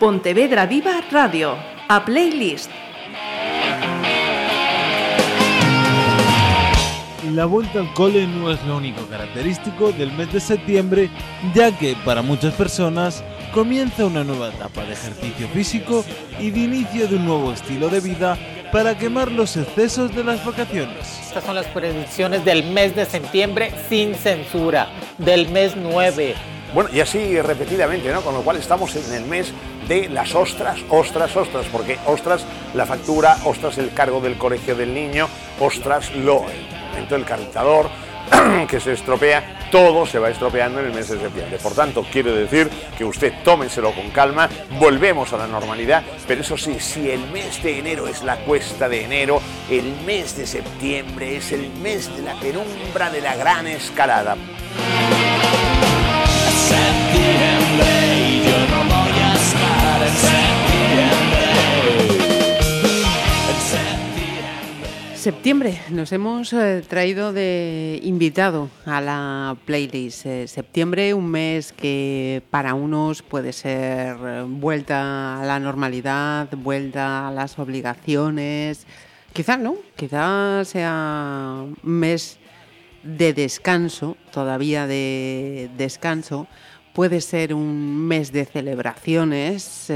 Pontevedra Viva Radio, a playlist. La vuelta al cole no es lo único característico del mes de septiembre, ya que para muchas personas comienza una nueva etapa de ejercicio físico y de inicio de un nuevo estilo de vida para quemar los excesos de las vacaciones. Estas son las predicciones del mes de septiembre sin censura, del mes 9. Bueno, y así repetidamente, ¿no? Con lo cual estamos en el mes de las ostras, ostras, ostras, porque ostras la factura, ostras el cargo del colegio del niño, ostras lo, el momento del calentador, que se estropea, todo se va estropeando en el mes de septiembre. Por tanto, quiero decir que usted tómenselo con calma, volvemos a la normalidad, pero eso sí, si el mes de enero es la cuesta de enero, el mes de septiembre es el mes de la penumbra de la gran escalada. Septiembre, nos hemos eh, traído de invitado a la playlist. Eh, septiembre, un mes que para unos puede ser eh, vuelta a la normalidad, vuelta a las obligaciones. Quizá no, quizá sea un mes de descanso, todavía de descanso. Puede ser un mes de celebraciones,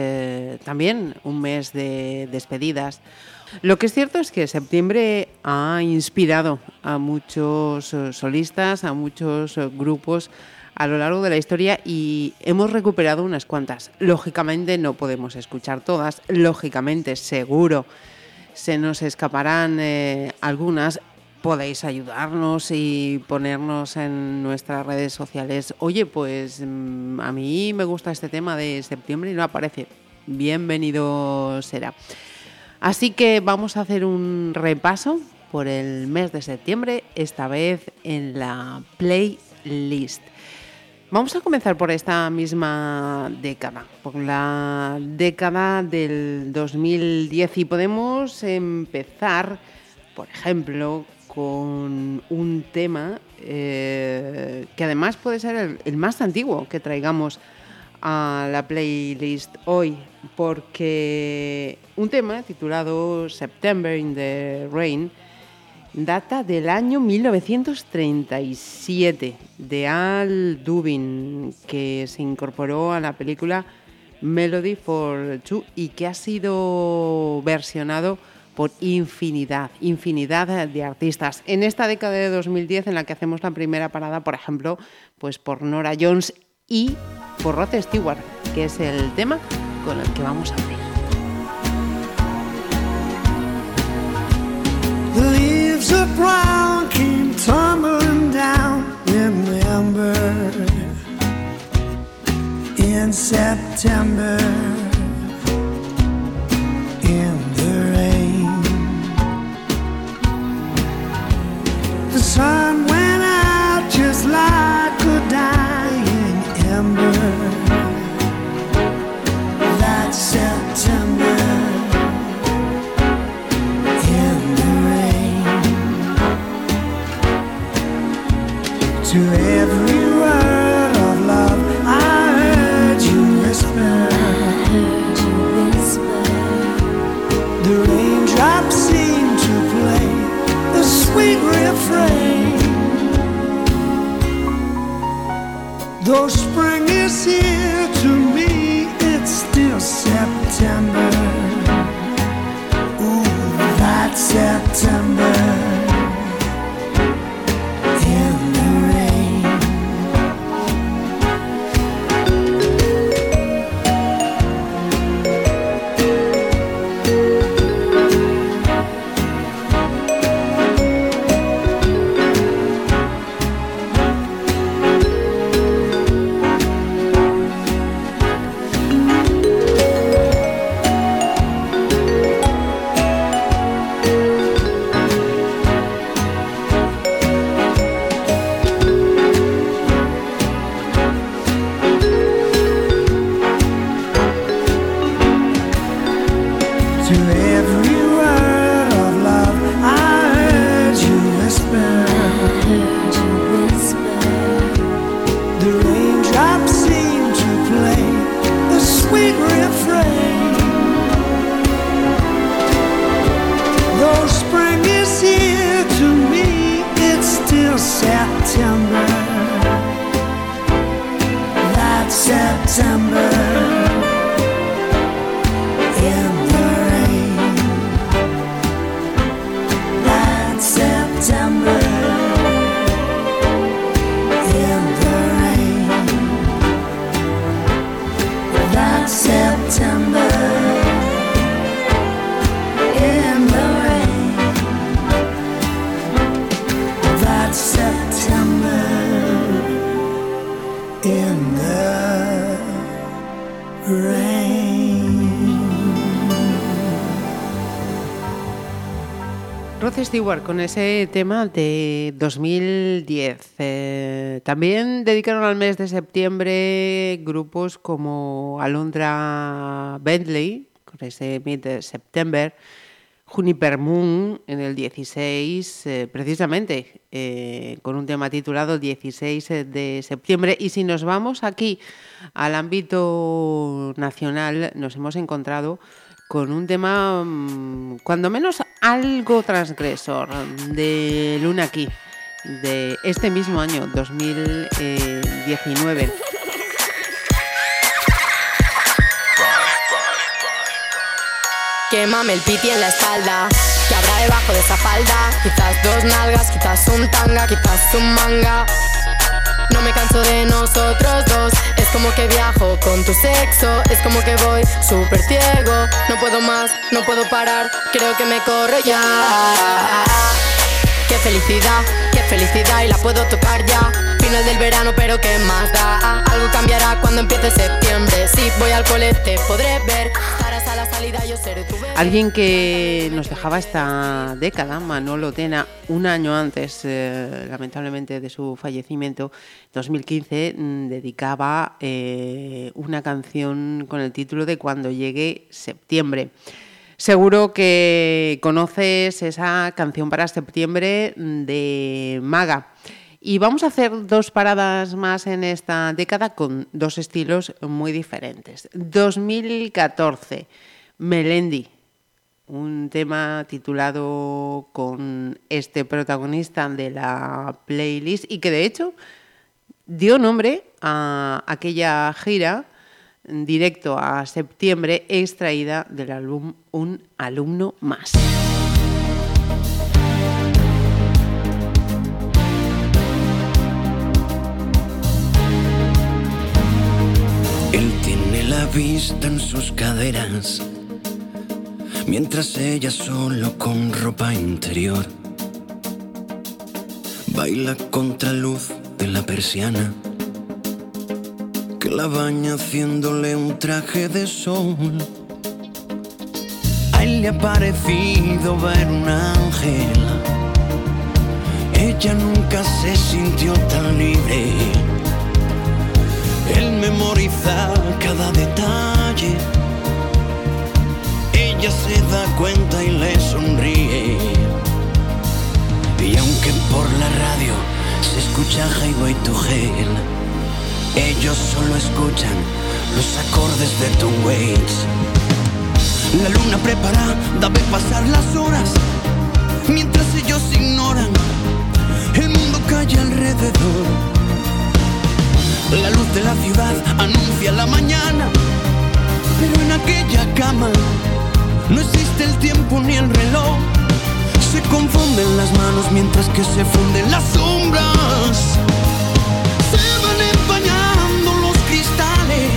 también un mes de despedidas lo que es cierto es que septiembre ha inspirado a muchos eh, solistas, a muchos eh, grupos a lo largo de la historia y hemos recuperado unas cuantas. Lógicamente no podemos escuchar todas, lógicamente seguro se nos escaparán eh, algunas. Podéis ayudarnos y ponernos en nuestras redes sociales. Oye, pues mm, a mí me gusta este tema de septiembre y no aparece. Bienvenido será. Así que vamos a hacer un repaso por el mes de septiembre, esta vez en la playlist. Vamos a comenzar por esta misma década, por la década del 2010 y podemos empezar, por ejemplo, con un tema eh, que además puede ser el más antiguo que traigamos a la playlist hoy porque un tema titulado September in the Rain data del año 1937 de Al Dubin que se incorporó a la película Melody for Two y que ha sido versionado por infinidad, infinidad de artistas. En esta década de 2010 en la que hacemos la primera parada, por ejemplo, pues por Nora Jones y por Rod Stewart, que es el tema con el que vamos a abrir. The in September, in the rain. The sun Though spring is here to me, it's still September. Stewart con ese tema de 2010. Eh, también dedicaron al mes de septiembre grupos como Alondra Bentley, con ese Mid September, Juniper Moon en el 16, eh, precisamente eh, con un tema titulado 16 de septiembre. Y si nos vamos aquí al ámbito nacional, nos hemos encontrado con un tema, mm, cuando menos algo transgresor, de Luna aquí, de este mismo año, 2019. Quémame el piti en la espalda, que habrá debajo de esa falda. Quizás dos nalgas, quizás un tanga, quizás un manga. No me canso de nosotros dos. Como que viajo con tu sexo. Es como que voy súper ciego. No puedo más, no puedo parar. Creo que me corro ya. Qué felicidad, qué felicidad. Y la puedo tocar ya. Final del verano, pero qué más da. Algo cambiará cuando empiece septiembre. Si voy al colete, podré ver. Alguien que nos dejaba esta década, Manolo Tena, un año antes, eh, lamentablemente, de su fallecimiento, 2015, mm, dedicaba eh, una canción con el título de Cuando llegue septiembre. Seguro que conoces esa canción para septiembre mm, de Maga. Y vamos a hacer dos paradas más en esta década con dos estilos muy diferentes. 2014. Melendi, un tema titulado con este protagonista de la playlist y que de hecho dio nombre a aquella gira directo a septiembre extraída del álbum Un alumno más. Él tiene la vista en sus caderas mientras ella solo con ropa interior baila contra luz de la persiana que la baña haciéndole un traje de sol. A él le ha parecido ver un ángel. Ella nunca se sintió tan libre. Él memoriza cada detalle se da cuenta y le sonríe. Y aunque por la radio se escucha Highway to Hell, ellos solo escuchan los acordes de Tom Waits. La luna preparada ve pasar las horas, mientras ellos ignoran, el mundo cae alrededor. La luz de la ciudad anuncia la mañana, pero en aquella cama no existe el tiempo ni el reloj. Se confunden las manos mientras que se funden las sombras. Se van empañando los cristales.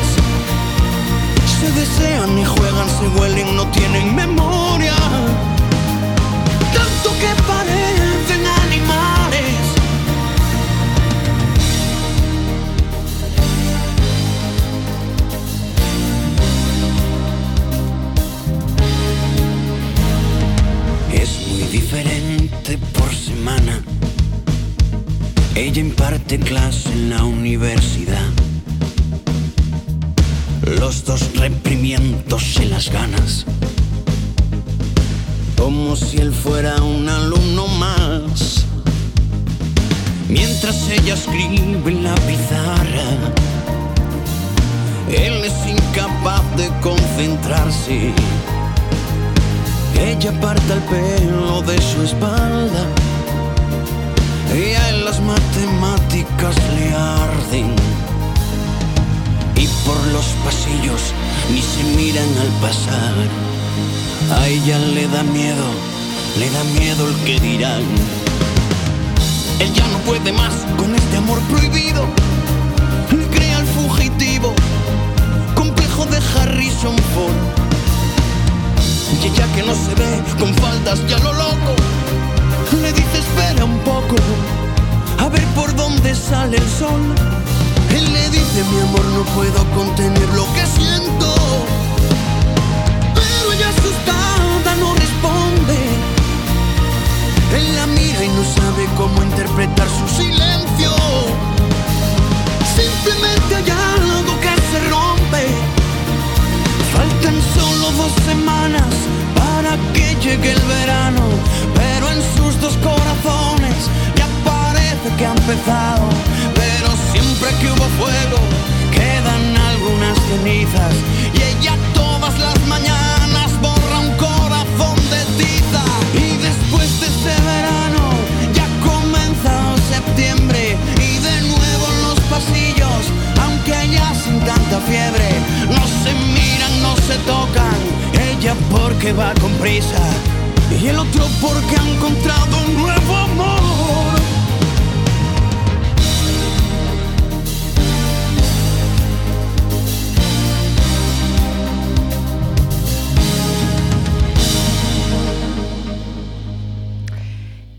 Se desean y juegan, se huelen, no tienen memoria. Tanto que parecen diferente por semana. Ella imparte clase en la universidad. Los dos reprimiéndose las ganas. Como si él fuera un alumno más. Mientras ella escribe en la pizarra, él es incapaz de concentrarse ella aparta el pelo de su espalda y a él las matemáticas le arden. Y por los pasillos ni se miran al pasar. A ella le da miedo, le da miedo el que dirán. Él ya no puede más con este amor prohibido. Crea el fugitivo, complejo de Harrison Ford. Y ella que no se ve con faldas ya lo loco, le dice espera un poco, a ver por dónde sale el sol. Él le dice mi amor no puedo contener lo que siento. Pero ella asustada no responde. Él la mira y no sabe cómo interpretar su silencio. Simplemente hay algo que se rompe. Faltan solo dos semanas para que llegue el verano. Pero en sus dos corazones ya parece que ha empezado. Pero siempre que hubo fuego quedan algunas cenizas. Y ella todas las mañanas borra un corazón de tiza. Y después de ese verano ya comienza septiembre. Y de nuevo en los pasillos, aunque haya sin tanta fiebre, no se miran, no se tocan. Ella porque va con prisa. Y el otro porque ha encontrado un nuevo amor.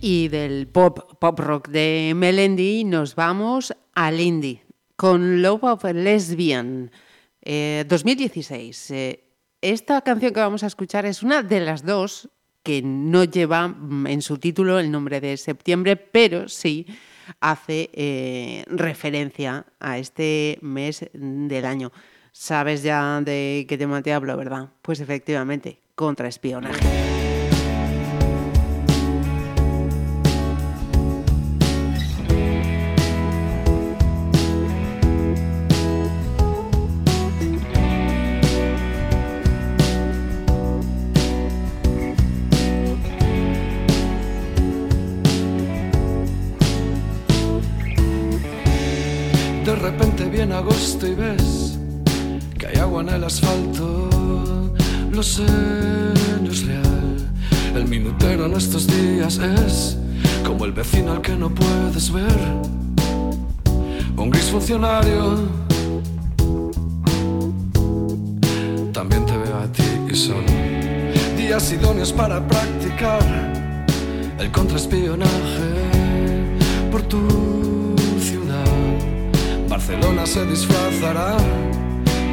Y del pop, pop rock de Melendi nos vamos al indie con Love of a Lesbian eh, 2016. Eh, esta canción que vamos a escuchar es una de las dos que no lleva mm, en su título el nombre de septiembre, pero sí hace eh, referencia a este mes del año. Sabes ya de qué tema te hablo, ¿verdad? Pues efectivamente, contraespionaje. Lo sé, no es real. El minutero en estos días es como el vecino al que no puedes ver. Un gris funcionario. También te veo a ti y son días idóneos para practicar el contraespionaje por tu ciudad. Barcelona se disfrazará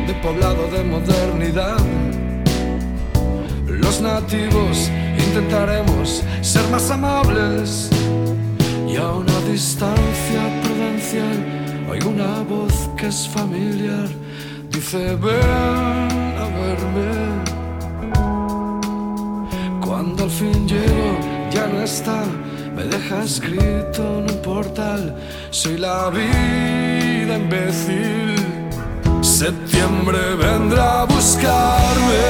de poblado de modernidad. Los nativos intentaremos ser más amables y a una distancia prudencial oigo una voz que es familiar. Dice, ven a verme. Cuando al fin llego, ya no está. Me deja escrito en un portal. Soy la vida imbécil. Septiembre vendrá a buscarme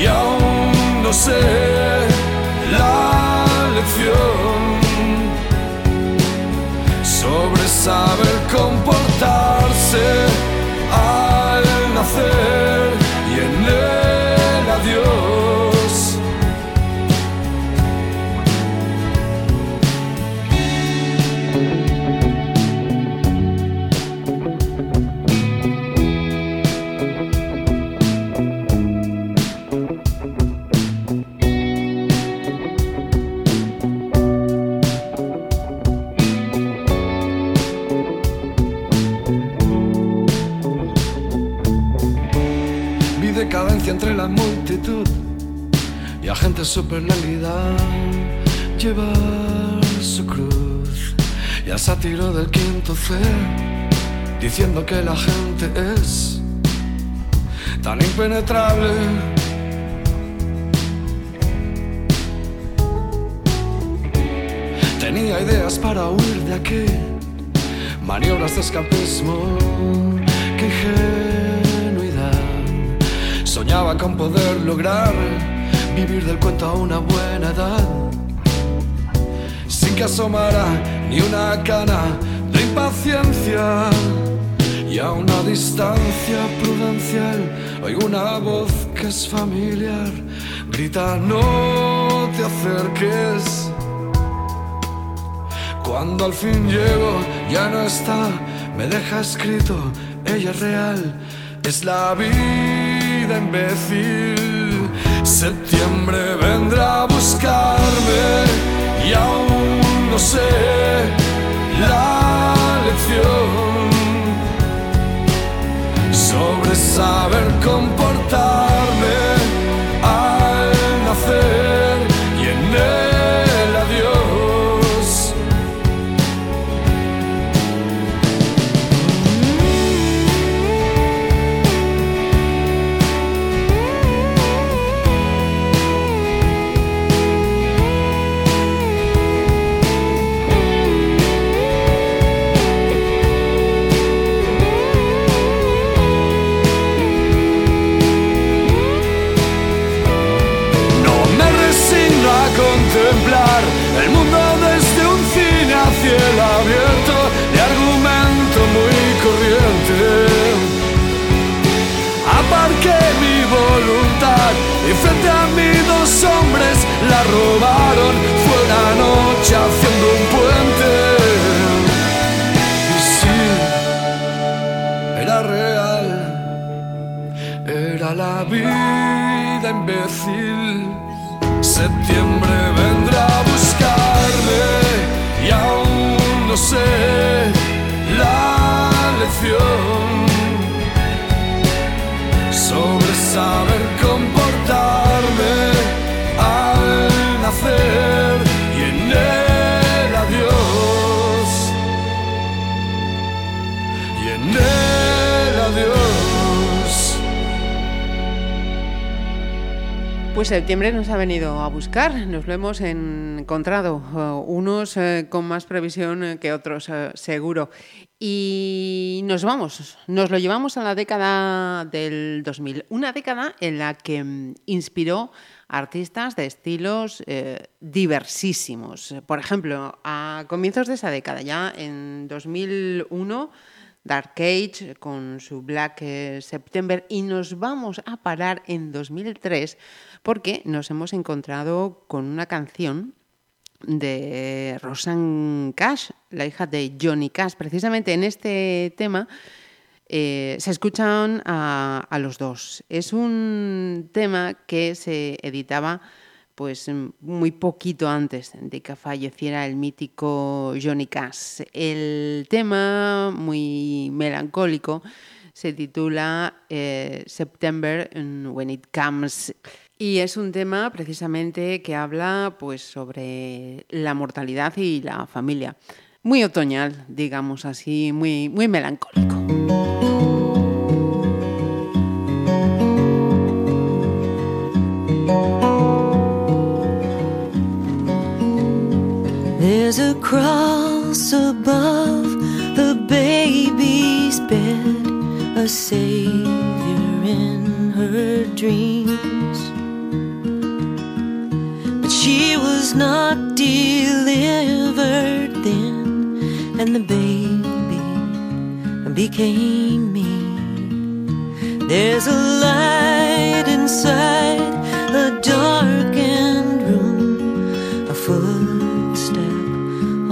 y aún no la gente es tan impenetrable. Tenía ideas para huir de aquí, maniobras de escapismo, que ingenuidad. Soñaba con poder lograr vivir del cuento a una buena edad, sin que asomara ni una cana de impaciencia. Y a una distancia prudencial hay una voz que es familiar. Grita, no te acerques. Cuando al fin llego, ya no está, me deja escrito, ella es real, es la vida imbécil. Septiembre vendrá a buscarme y aún no sé la lección sobre saber comportarme nos ha venido a buscar, nos lo hemos encontrado, eh, unos eh, con más previsión eh, que otros, seguro. Y nos vamos, nos lo llevamos a la década del 2000, una década en la que mm, inspiró artistas de estilos diversísimos. Por ejemplo, a comienzos de esa década, ya en 2001, Dark Age con su Black eh, September y nos vamos a parar en 2003 porque nos hemos encontrado con una canción de Rosanne Cash, la hija de Johnny Cash. Precisamente en este tema eh, se escuchan a, a los dos. Es un tema que se editaba pues muy poquito antes de que falleciera el mítico Johnny Cash. El tema, muy melancólico, se titula eh, September When It Comes. Y es un tema precisamente que habla pues, sobre la mortalidad y la familia. Muy otoñal, digamos así, muy, muy melancólico. Cross above the baby's bed, a savior in her dreams. But she was not delivered then, and the baby became me. There's a light inside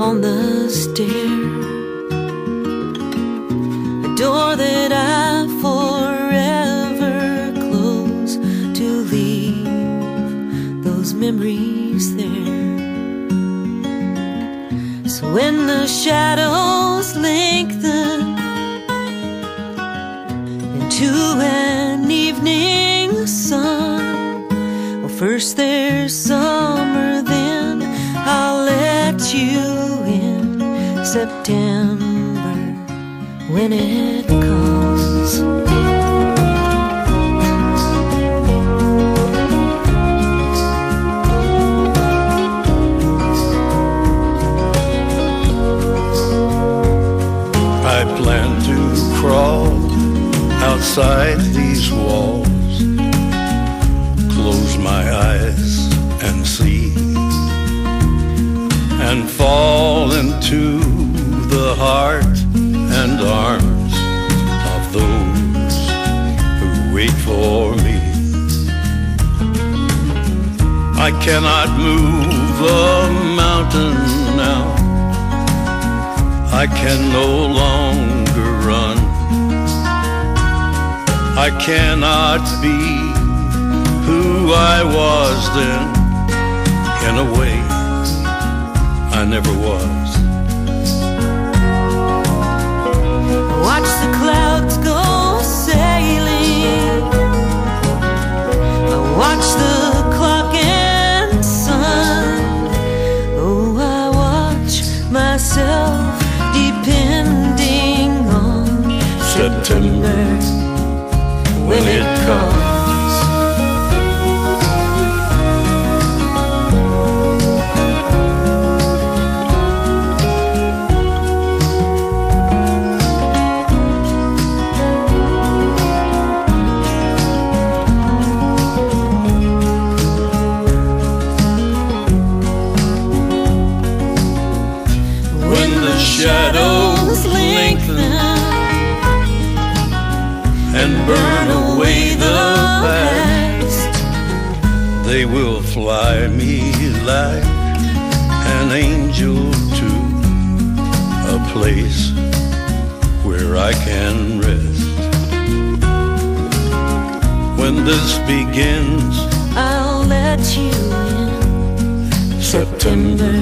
on the stair. A door that I forever close to leave those memories there. So when the shadows lengthen into an evening sun, well, first there's summer, then I'll you in September when it comes. Can no longer run. I cannot be who I was then. In a way, I never was. Fly me like an angel to a place where I can rest. When this begins, I'll let you in September,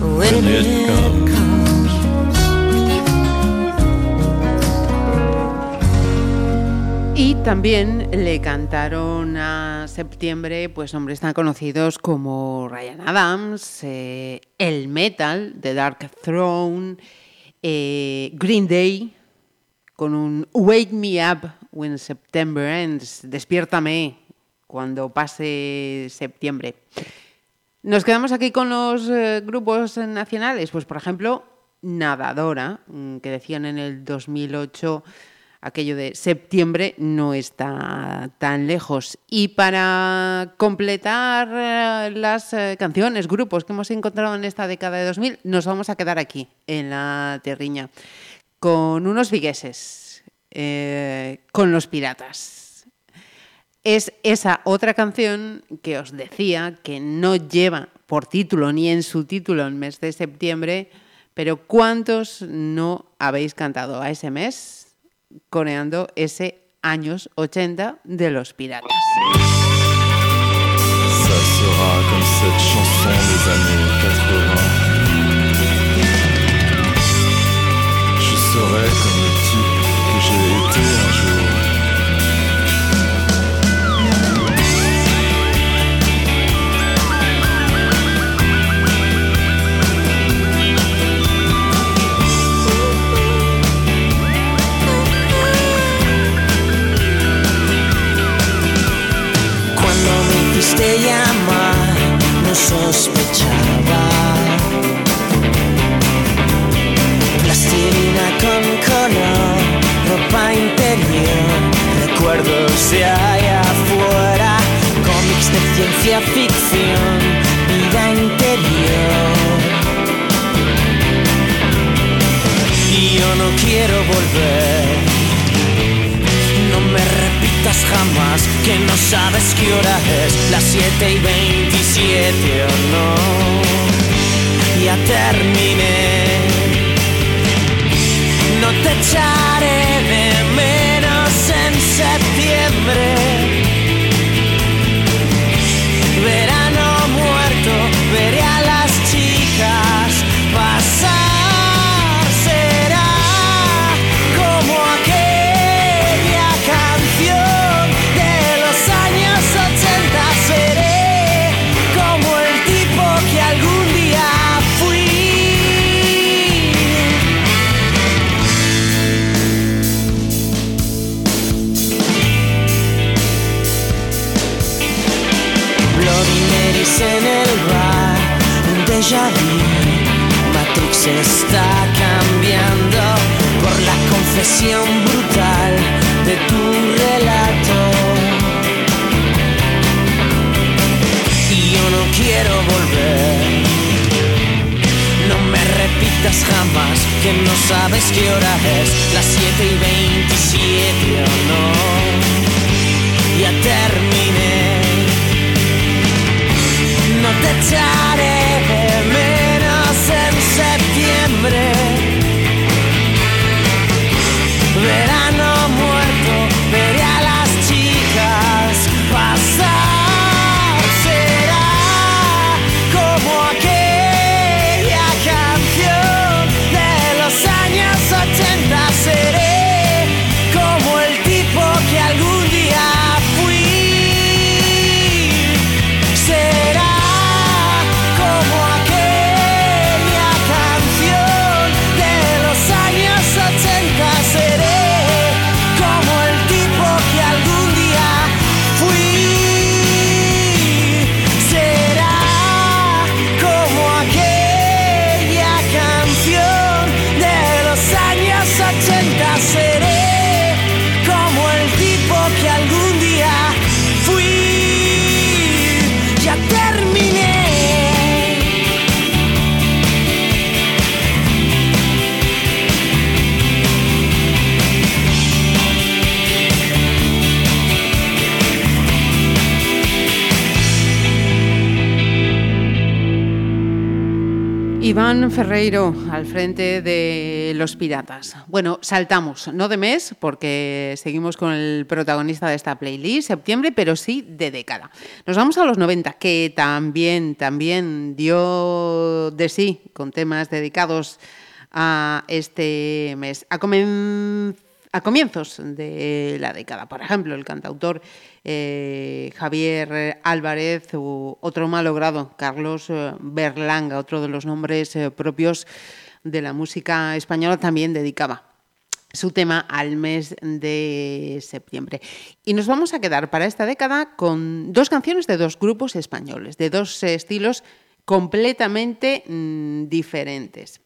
when, it comes. Y también le cantaron a septiembre pues hombres tan conocidos como Ryan Adams, eh, el metal de Dark Throne, eh, Green Day con un Wake Me Up When September Ends, despiértame cuando pase septiembre. Nos quedamos aquí con los eh, grupos nacionales, pues por ejemplo Nadadora, mm, que decían en el 2008 aquello de septiembre no está tan lejos. Y para completar eh, las eh, canciones, grupos que hemos encontrado en esta década de 2000, nos vamos a quedar aquí, en la terriña, con unos vigueses, eh, con los piratas. Es esa otra canción que os decía que no lleva por título ni en su título el mes de septiembre, pero ¿cuántos no habéis cantado a ese mes? Coreando ese años 80 de los piratas. Ça sera comme cette chanson des années 80. Je serai comme hiciste llamar, no sospechaba. Plastilina con color, ropa interior, recuerdos de allá afuera, cómics de ciencia ficción, vida interior. Y yo no quiero volver. Jamás que no sabes qué hora es, las 7 y 27 o no. Ya terminé. No te echaré Está cambiando por la confesión brutal de tu relato. Y yo no quiero volver. No me repitas jamás que no sabes qué hora es, las 7 y 27 o no. Ya terminé. Ferreiro al frente de Los Piratas. Bueno, saltamos, no de mes, porque seguimos con el protagonista de esta playlist, septiembre, pero sí de década. Nos vamos a los 90, que también, también dio de sí con temas dedicados a este mes. A comenzar a comienzos de la década. Por ejemplo, el cantautor eh, Javier Álvarez u otro malogrado, Carlos eh, Berlanga, otro de los nombres eh, propios de la música española, también dedicaba su tema al mes de septiembre. Y nos vamos a quedar para esta década con dos canciones de dos grupos españoles, de dos estilos completamente mm, diferentes.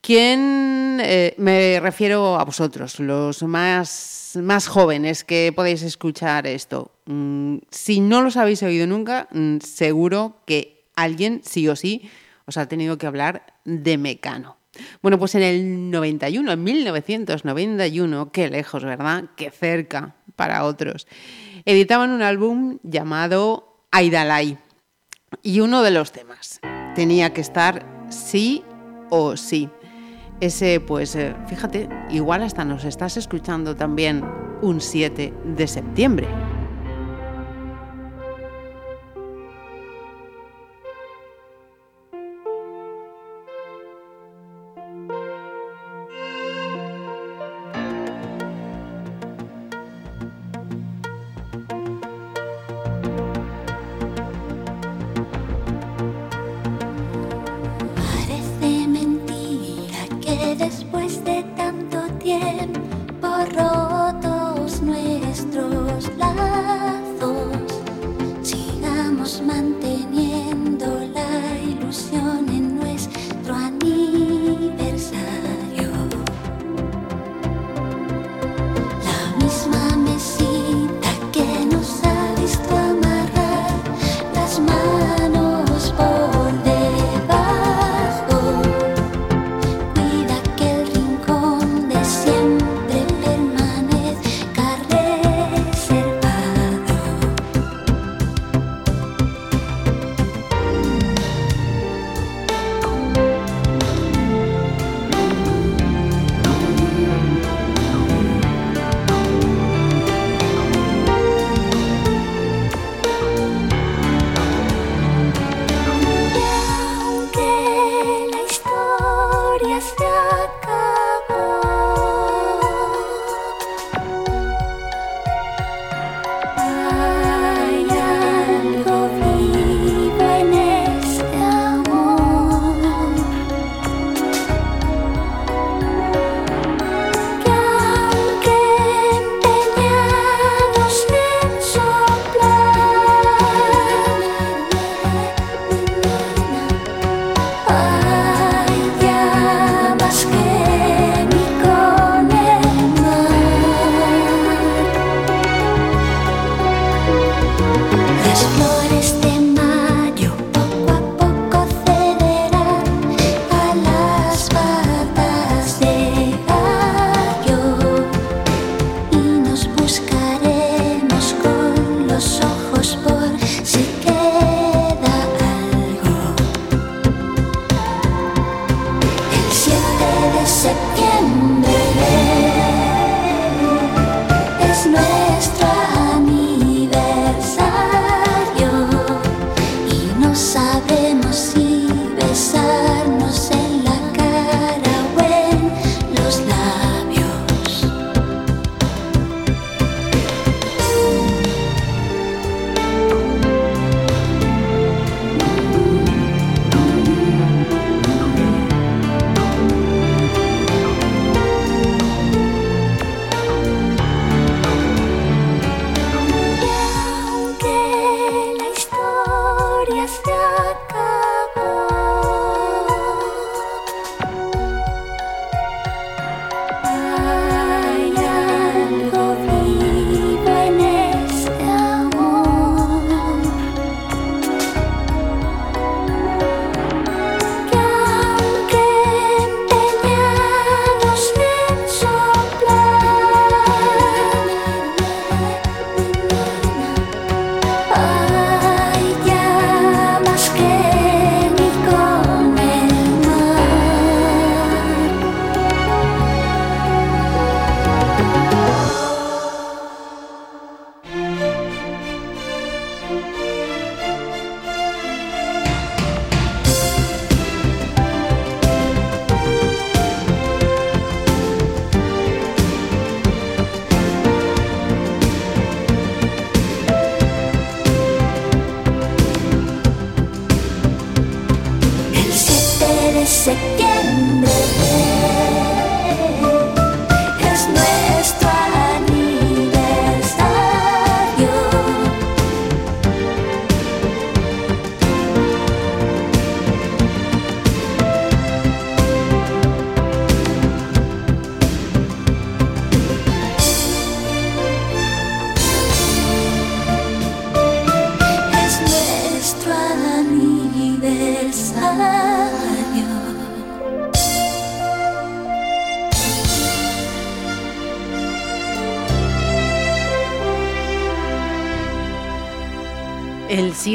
¿Quién, eh, me refiero a vosotros, los más, más jóvenes que podéis escuchar esto? Mm, si no los habéis oído nunca, mm, seguro que alguien, sí o sí, os ha tenido que hablar de Mecano. Bueno, pues en el 91, en 1991, qué lejos, ¿verdad? Qué cerca para otros. Editaban un álbum llamado Aidalai. Y uno de los temas tenía que estar sí o sí. Ese, pues eh, fíjate, igual hasta nos estás escuchando también un 7 de septiembre.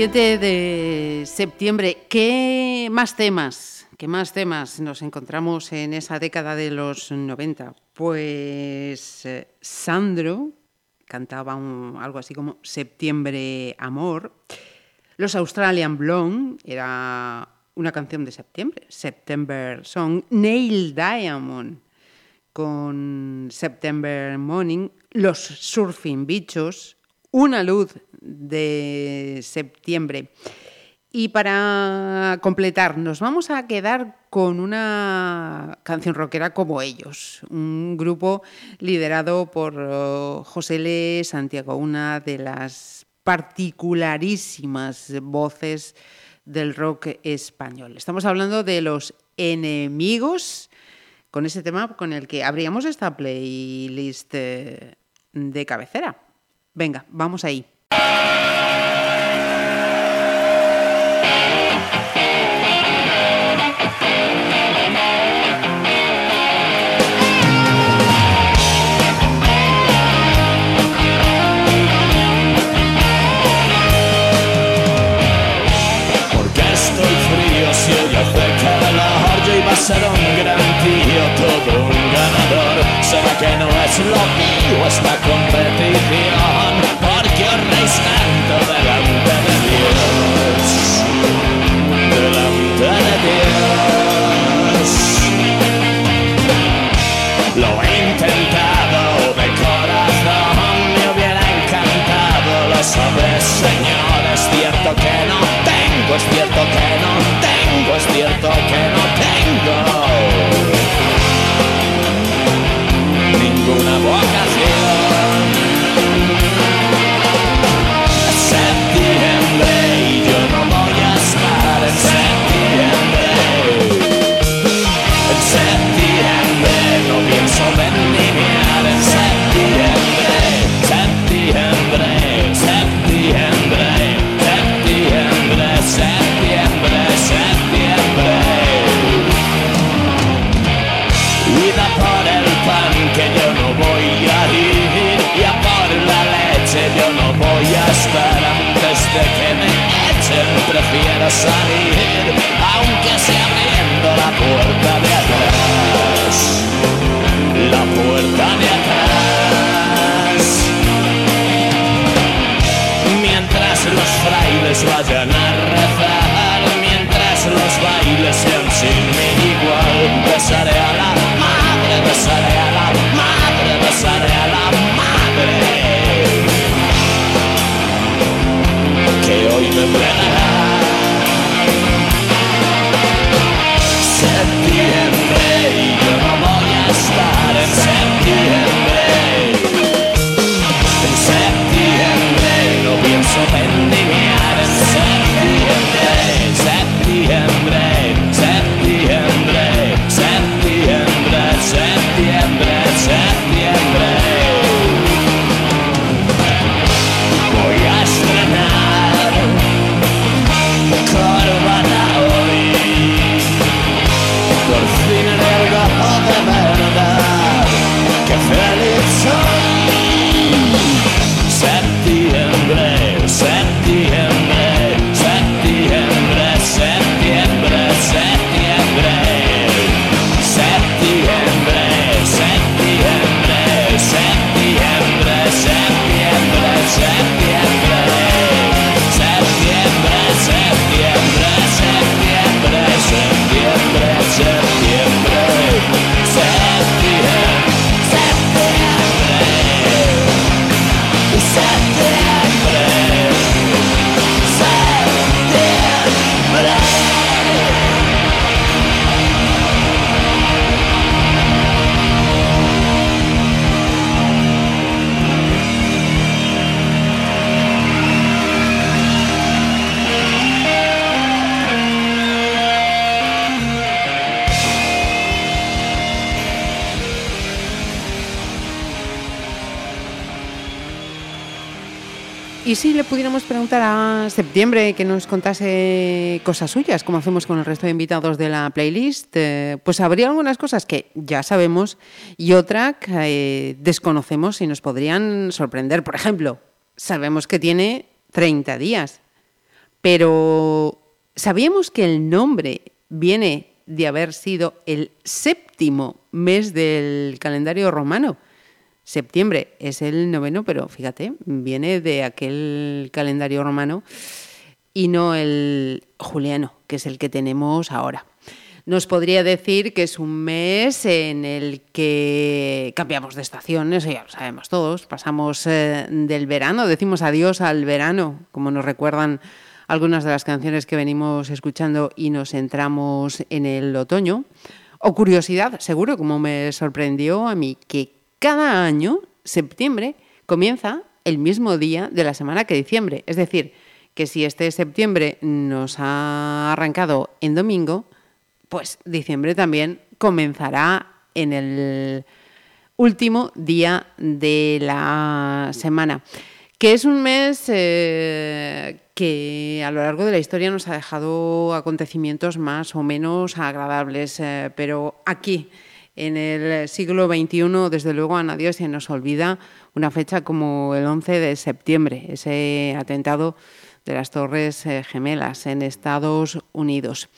7 de septiembre, ¿qué más temas? ¿Qué más temas nos encontramos en esa década de los 90? Pues eh, Sandro cantaba algo así como Septiembre Amor. Los Australian Blonde era una canción de septiembre, September Song. Neil Diamond con September Morning. Los Surfing Bichos. Una luz de septiembre. Y para completar, nos vamos a quedar con una canción rockera como ellos, un grupo liderado por oh, José L. Santiago, una de las particularísimas voces del rock español. Estamos hablando de los enemigos, con ese tema con el que abríamos esta playlist eh, de cabecera. Venga, vamos ahí. Porque estoy frío si hoy hace calor Yo iba a ser un gran tío, todo un ganador. Será que no es lo mío esta competición Es cierto que no tengo, es cierto que no tengo a sunny septiembre que nos contase cosas suyas, como hacemos con el resto de invitados de la playlist, eh, pues habría algunas cosas que ya sabemos y otras que eh, desconocemos y nos podrían sorprender. Por ejemplo, sabemos que tiene 30 días. Pero ¿sabíamos que el nombre viene de haber sido el séptimo mes del calendario romano? Septiembre es el noveno, pero fíjate, viene de aquel calendario romano y no el juliano, que es el que tenemos ahora. Nos podría decir que es un mes en el que cambiamos de estaciones, ya lo sabemos todos, pasamos eh, del verano, decimos adiós al verano, como nos recuerdan algunas de las canciones que venimos escuchando y nos entramos en el otoño. O curiosidad, seguro, como me sorprendió a mí, que cada año, septiembre, comienza el mismo día de la semana que diciembre. Es decir, que si este septiembre nos ha arrancado en domingo, pues diciembre también comenzará en el último día de la semana, que es un mes eh, que a lo largo de la historia nos ha dejado acontecimientos más o menos agradables, eh, pero aquí, en el siglo XXI, desde luego a nadie se nos olvida una fecha como el 11 de septiembre, ese atentado de las Torres eh, Gemelas en Estados Unidos.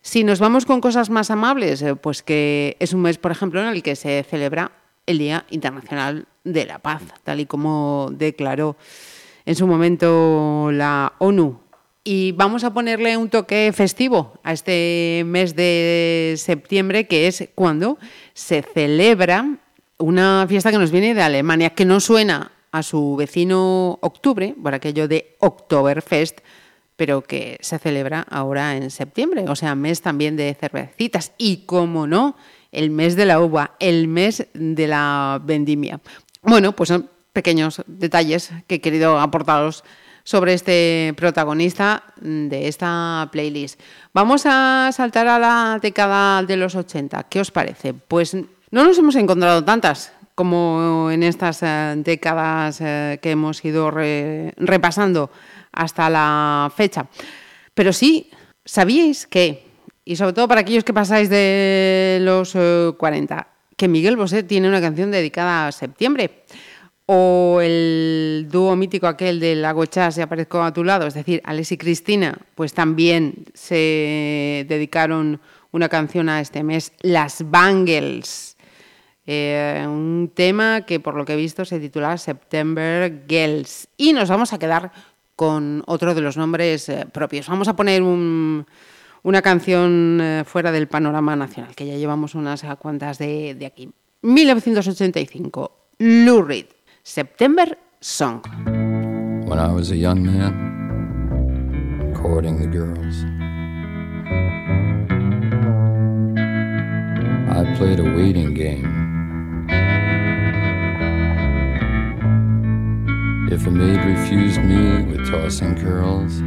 Si nos vamos con cosas más amables, eh, pues que es un mes, por ejemplo, en el que se celebra el Día Internacional de la Paz, tal y como declaró en su momento la ONU. Y vamos a ponerle un toque festivo a este mes de septiembre, que es cuando se celebra una fiesta que nos viene de Alemania, que no suena a su vecino octubre, por aquello de Oktoberfest, pero que se celebra ahora en septiembre, o sea, mes también de cervecitas y, como no, el mes de la uva, el mes de la vendimia. Bueno, pues son pequeños detalles que he querido aportaros sobre este protagonista de esta playlist. Vamos a saltar a la década de los 80. ¿Qué os parece? Pues no nos hemos encontrado tantas como en estas eh, décadas eh, que hemos ido repasando hasta la fecha. Pero sí, ¿sabíais que, y sobre todo para aquellos que pasáis de los 40, eh, que Miguel Bosé tiene una canción dedicada a septiembre? O el dúo mítico aquel del Lago Chas y aparezco a tu lado, es decir, Alex y Cristina, pues también se dedicaron una canción a este mes, Las Bangles. Eh, un tema que por lo que he visto se titula September Girls. Y nos vamos a quedar con otro de los nombres eh, propios. Vamos a poner una canción eh, fuera del panorama nacional, que ya llevamos unas cuantas de, de aquí. 1985, Lou Reed, September Song. When I was a young man, courting the girls, I played a waiting game. If a maid refused me with tossing curls,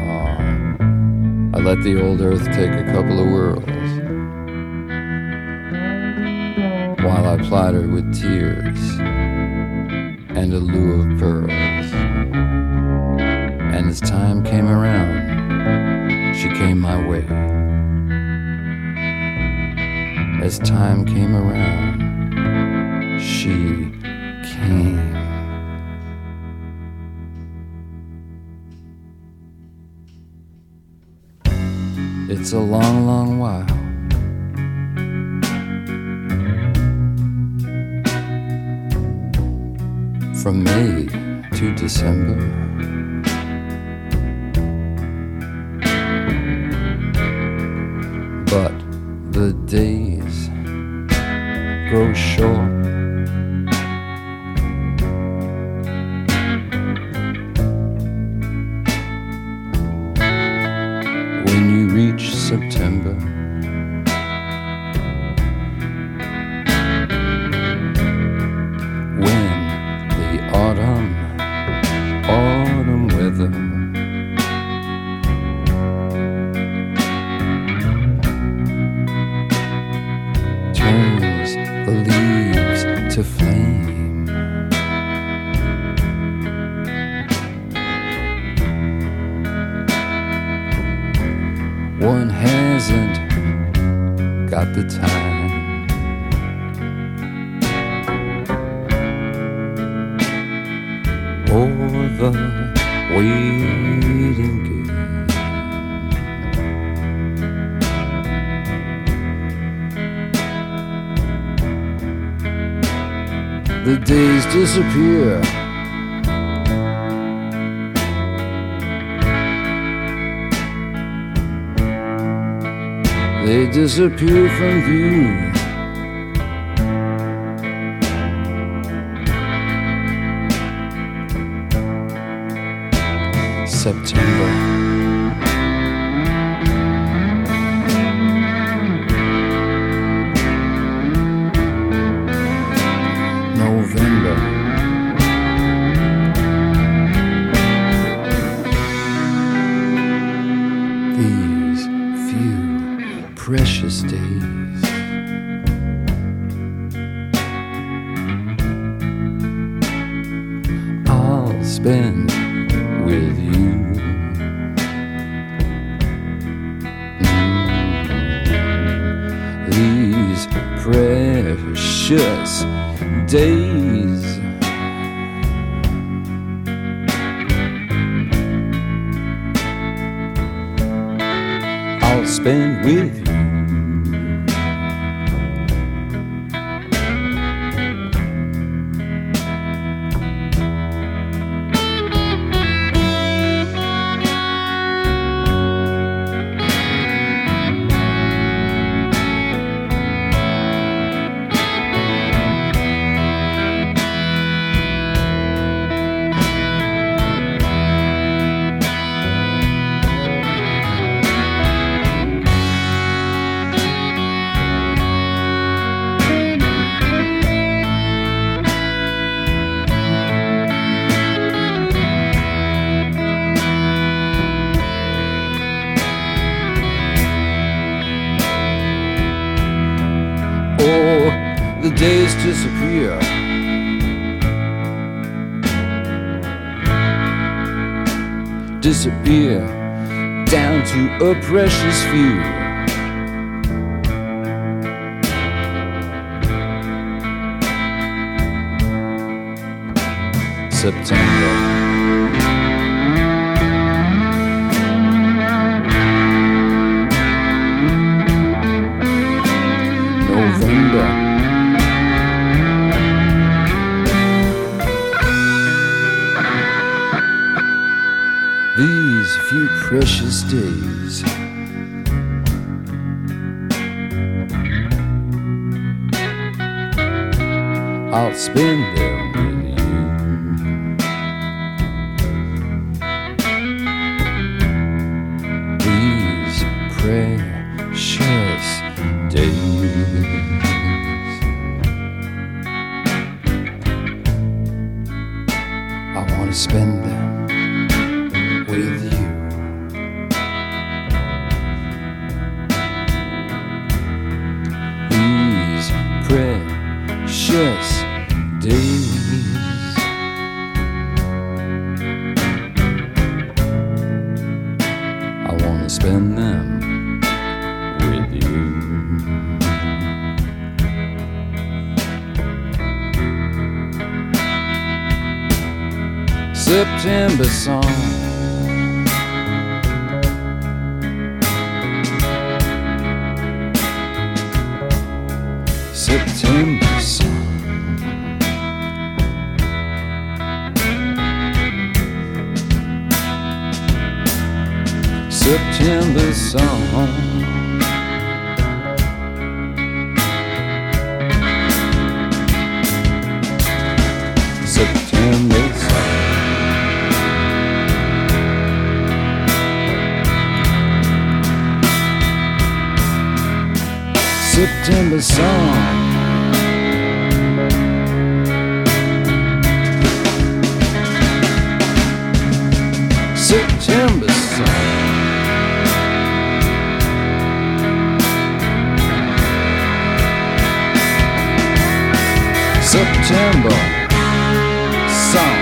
oh, I let the old earth take a couple of whirls while I plied her with tears and a lure of pearls. And as time came around, she came my way. As time came around, she came. It's a long, long while. From May to December. But the days grow short. disappear from view. with precious days. I'll spend them September song.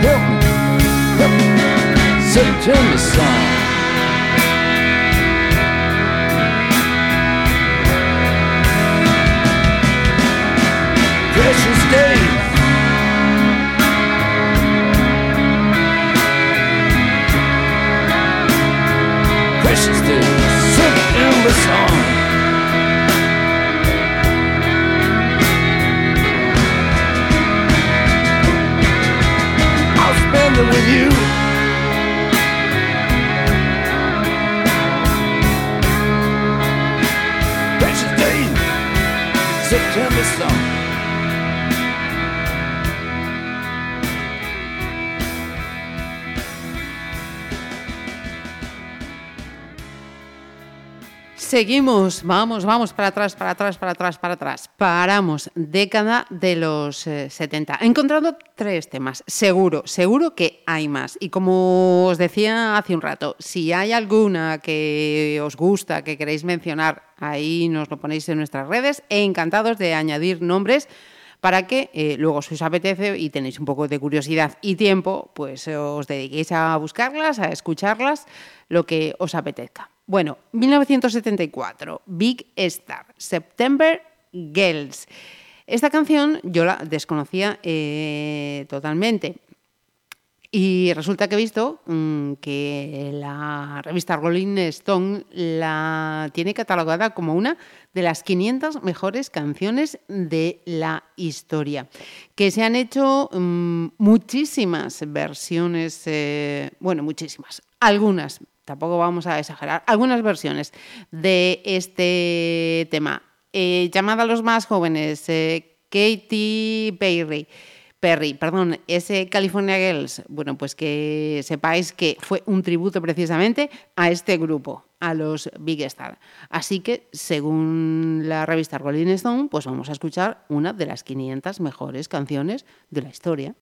Help me, help me, September song. Precious days. Precious days, September song. with you. Precious day, September song. Seguimos, vamos, vamos para atrás, para atrás, para atrás, para atrás. Paramos, década de los eh, 70. He encontrado tres temas, seguro, seguro que hay más. Y como os decía hace un rato, si hay alguna que os gusta, que queréis mencionar, ahí nos lo ponéis en nuestras redes. Encantados de añadir nombres para que eh, luego si os apetece y tenéis un poco de curiosidad y tiempo, pues os dediquéis a buscarlas, a escucharlas, lo que os apetezca. Bueno, 1974, Big Star, September Girls. Esta canción yo la desconocía eh, totalmente. Y resulta que he visto mmm, que la revista Rolling Stone la tiene catalogada como una de las 500 mejores canciones de la historia. Que se han hecho mmm, muchísimas versiones, eh, bueno, muchísimas, algunas tampoco vamos a exagerar, algunas versiones de este tema. Eh, llamada a los más jóvenes, eh, Katy Perry. Perry, perdón, ese California Girls, bueno, pues que sepáis que fue un tributo precisamente a este grupo, a los Big Star. Así que, según la revista Rolling Stone, pues vamos a escuchar una de las 500 mejores canciones de la historia.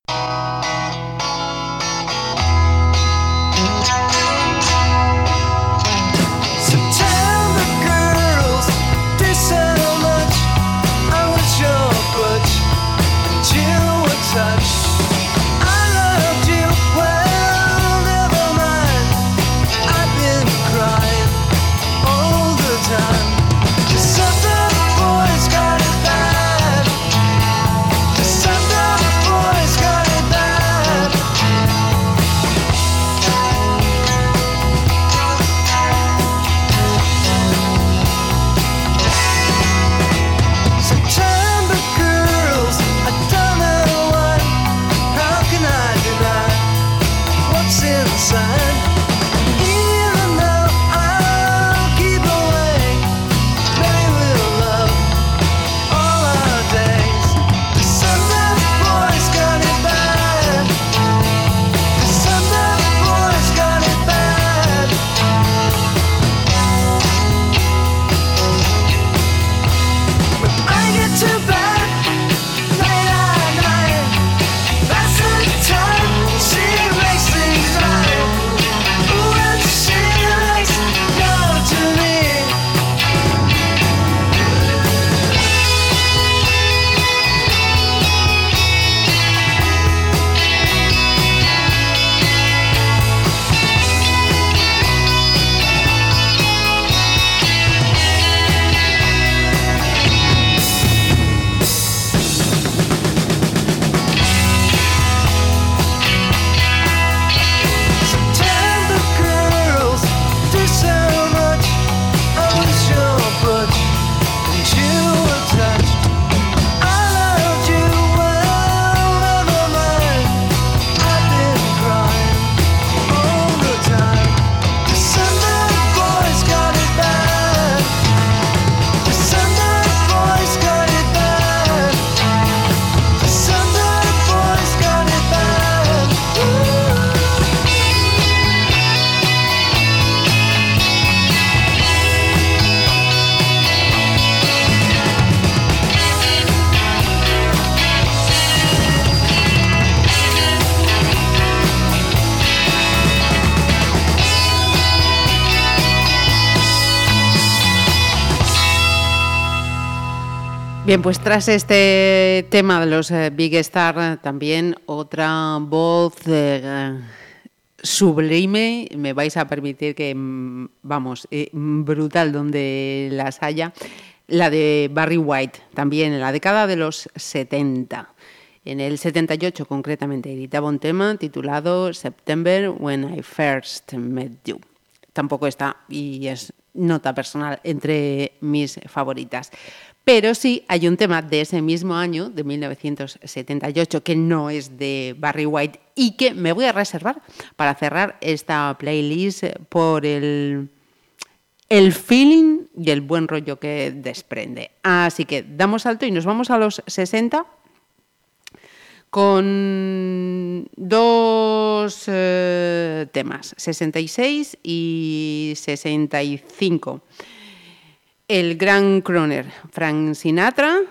Bien, pues tras este tema de los eh, Big Star, también otra voz eh, sublime, me vais a permitir que, mm, vamos, eh, brutal donde las haya, la de Barry White, también en la década de los 70. En el 78 concretamente editaba un tema titulado September When I First Met You. Tampoco está y es nota personal entre mis favoritas. Pero sí hay un tema de ese mismo año, de 1978, que no es de Barry White y que me voy a reservar para cerrar esta playlist por el el feeling y el buen rollo que desprende. Así que damos salto y nos vamos a los 60 con dos eh, temas, 66 y 65. El gran croner Frank Sinatra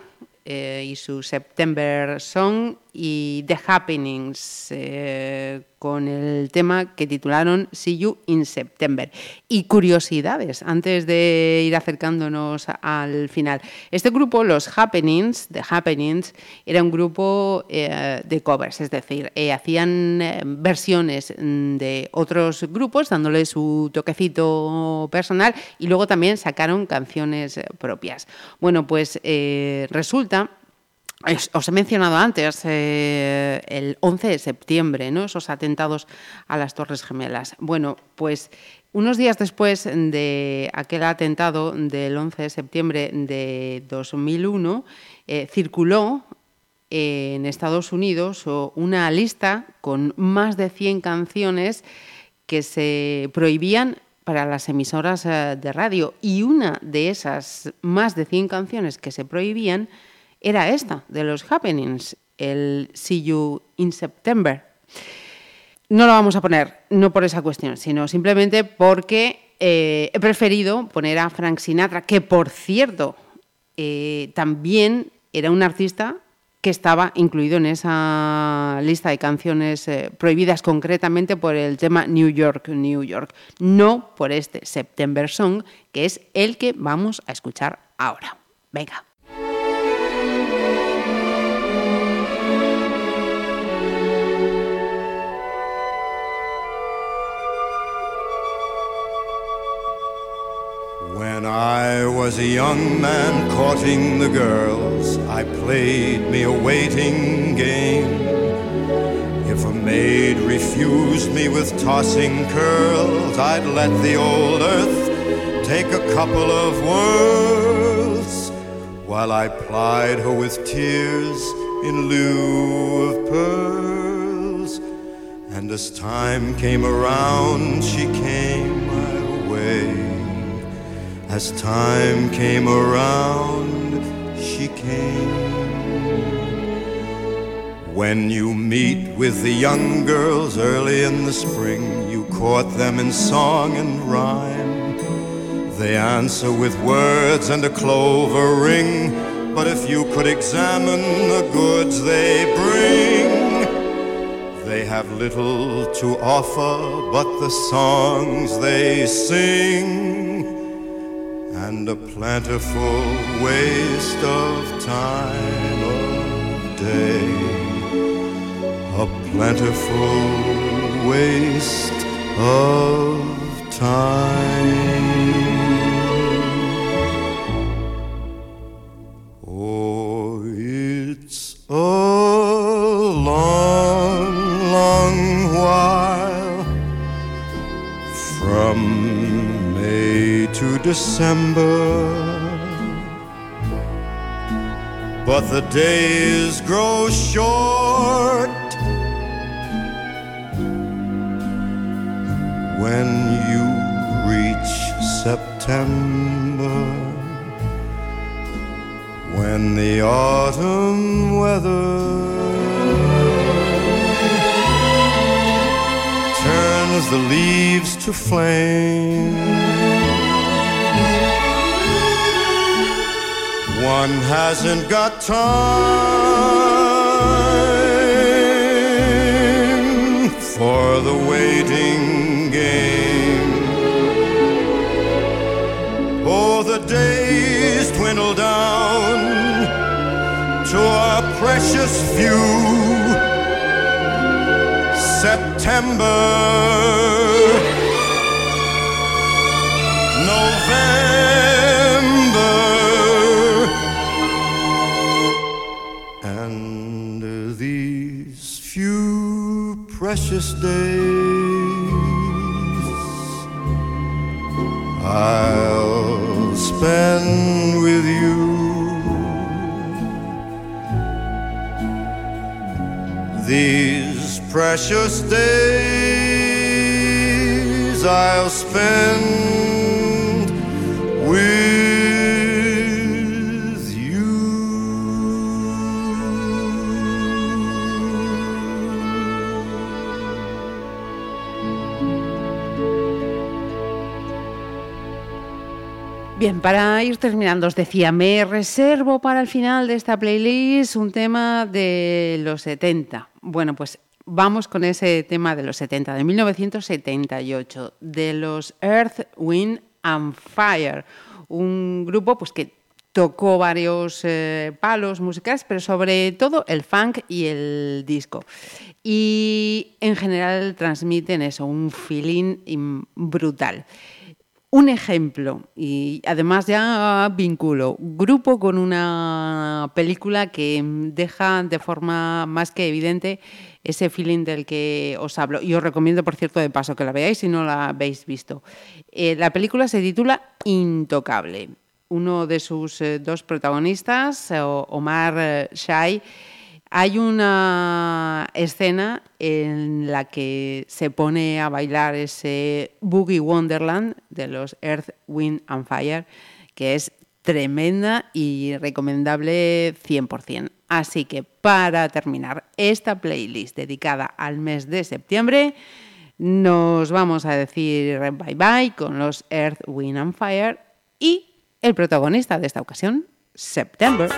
eh, y su September Song y The Happenings eh, con el tema que titularon See You in September. Y curiosidades, antes de ir acercándonos al final. Este grupo, los Happenings, The Happenings, era un grupo eh, de covers, es decir, hacían versiones de otros grupos dándole su toquecito personal y luego también sacaron canciones propias. Bueno, pues resulta os he mencionado antes eh, el 11 de septiembre, ¿no? esos atentados a las Torres Gemelas. Bueno, pues unos días después de aquel atentado del 11 de septiembre de 2001, eh, circuló en Estados Unidos una lista con más de 100 canciones que se prohibían para las emisoras eh, de radio y una de esas más de 100 canciones que se prohibían era esta, de los Happenings, el See You in September. No lo vamos a poner, no por esa cuestión, sino simplemente porque eh, he preferido poner a Frank Sinatra, que por cierto eh, también era un artista que estaba incluido en esa lista de canciones eh, prohibidas concretamente por el tema New York, New York, no por este September Song, que es el que vamos a escuchar ahora. Venga. When I was a young man courting the girls, I played me a waiting game. If a maid refused me with tossing curls, I'd let the old earth take a couple of whirls while I plied her with tears in lieu of pearls. And as time came around, she came my way. As time came around, she came. When you meet with the young girls early in the spring, you court them in song and rhyme. They answer with words and a clover ring. But if you could examine the goods they bring, they have little to offer but the songs they sing and a plentiful waste of time of day. A plentiful waste of time. December. But the days grow short when you reach September. When the autumn weather turns the leaves to flame. One hasn't got time for the waiting game. Oh, the days dwindle down to a precious few. September, November, precious days I'll spend with you. These precious days I'll spend para ir terminando, os decía, me reservo para el final de esta playlist un tema de los 70. Bueno, pues vamos con ese tema de los 70, de 1978, de los Earth, Wind and Fire, un grupo pues, que tocó varios eh, palos musicales, pero sobre todo el funk y el disco. Y en general transmiten eso, un feeling brutal. Un ejemplo, y además ya vinculo, grupo con una película que deja de forma más que evidente ese feeling del que os hablo. Y os recomiendo, por cierto, de paso que la veáis si no la habéis visto. Eh, la película se titula Intocable. Uno de sus eh, dos protagonistas, eh, Omar Shai, hay una escena en la que se pone a bailar ese Boogie Wonderland de los Earth, Wind and Fire, que es tremenda y recomendable 100%. Así que para terminar esta playlist dedicada al mes de septiembre, nos vamos a decir bye bye con los Earth, Wind and Fire y el protagonista de esta ocasión, September.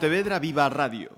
Pontevedra Viva Radio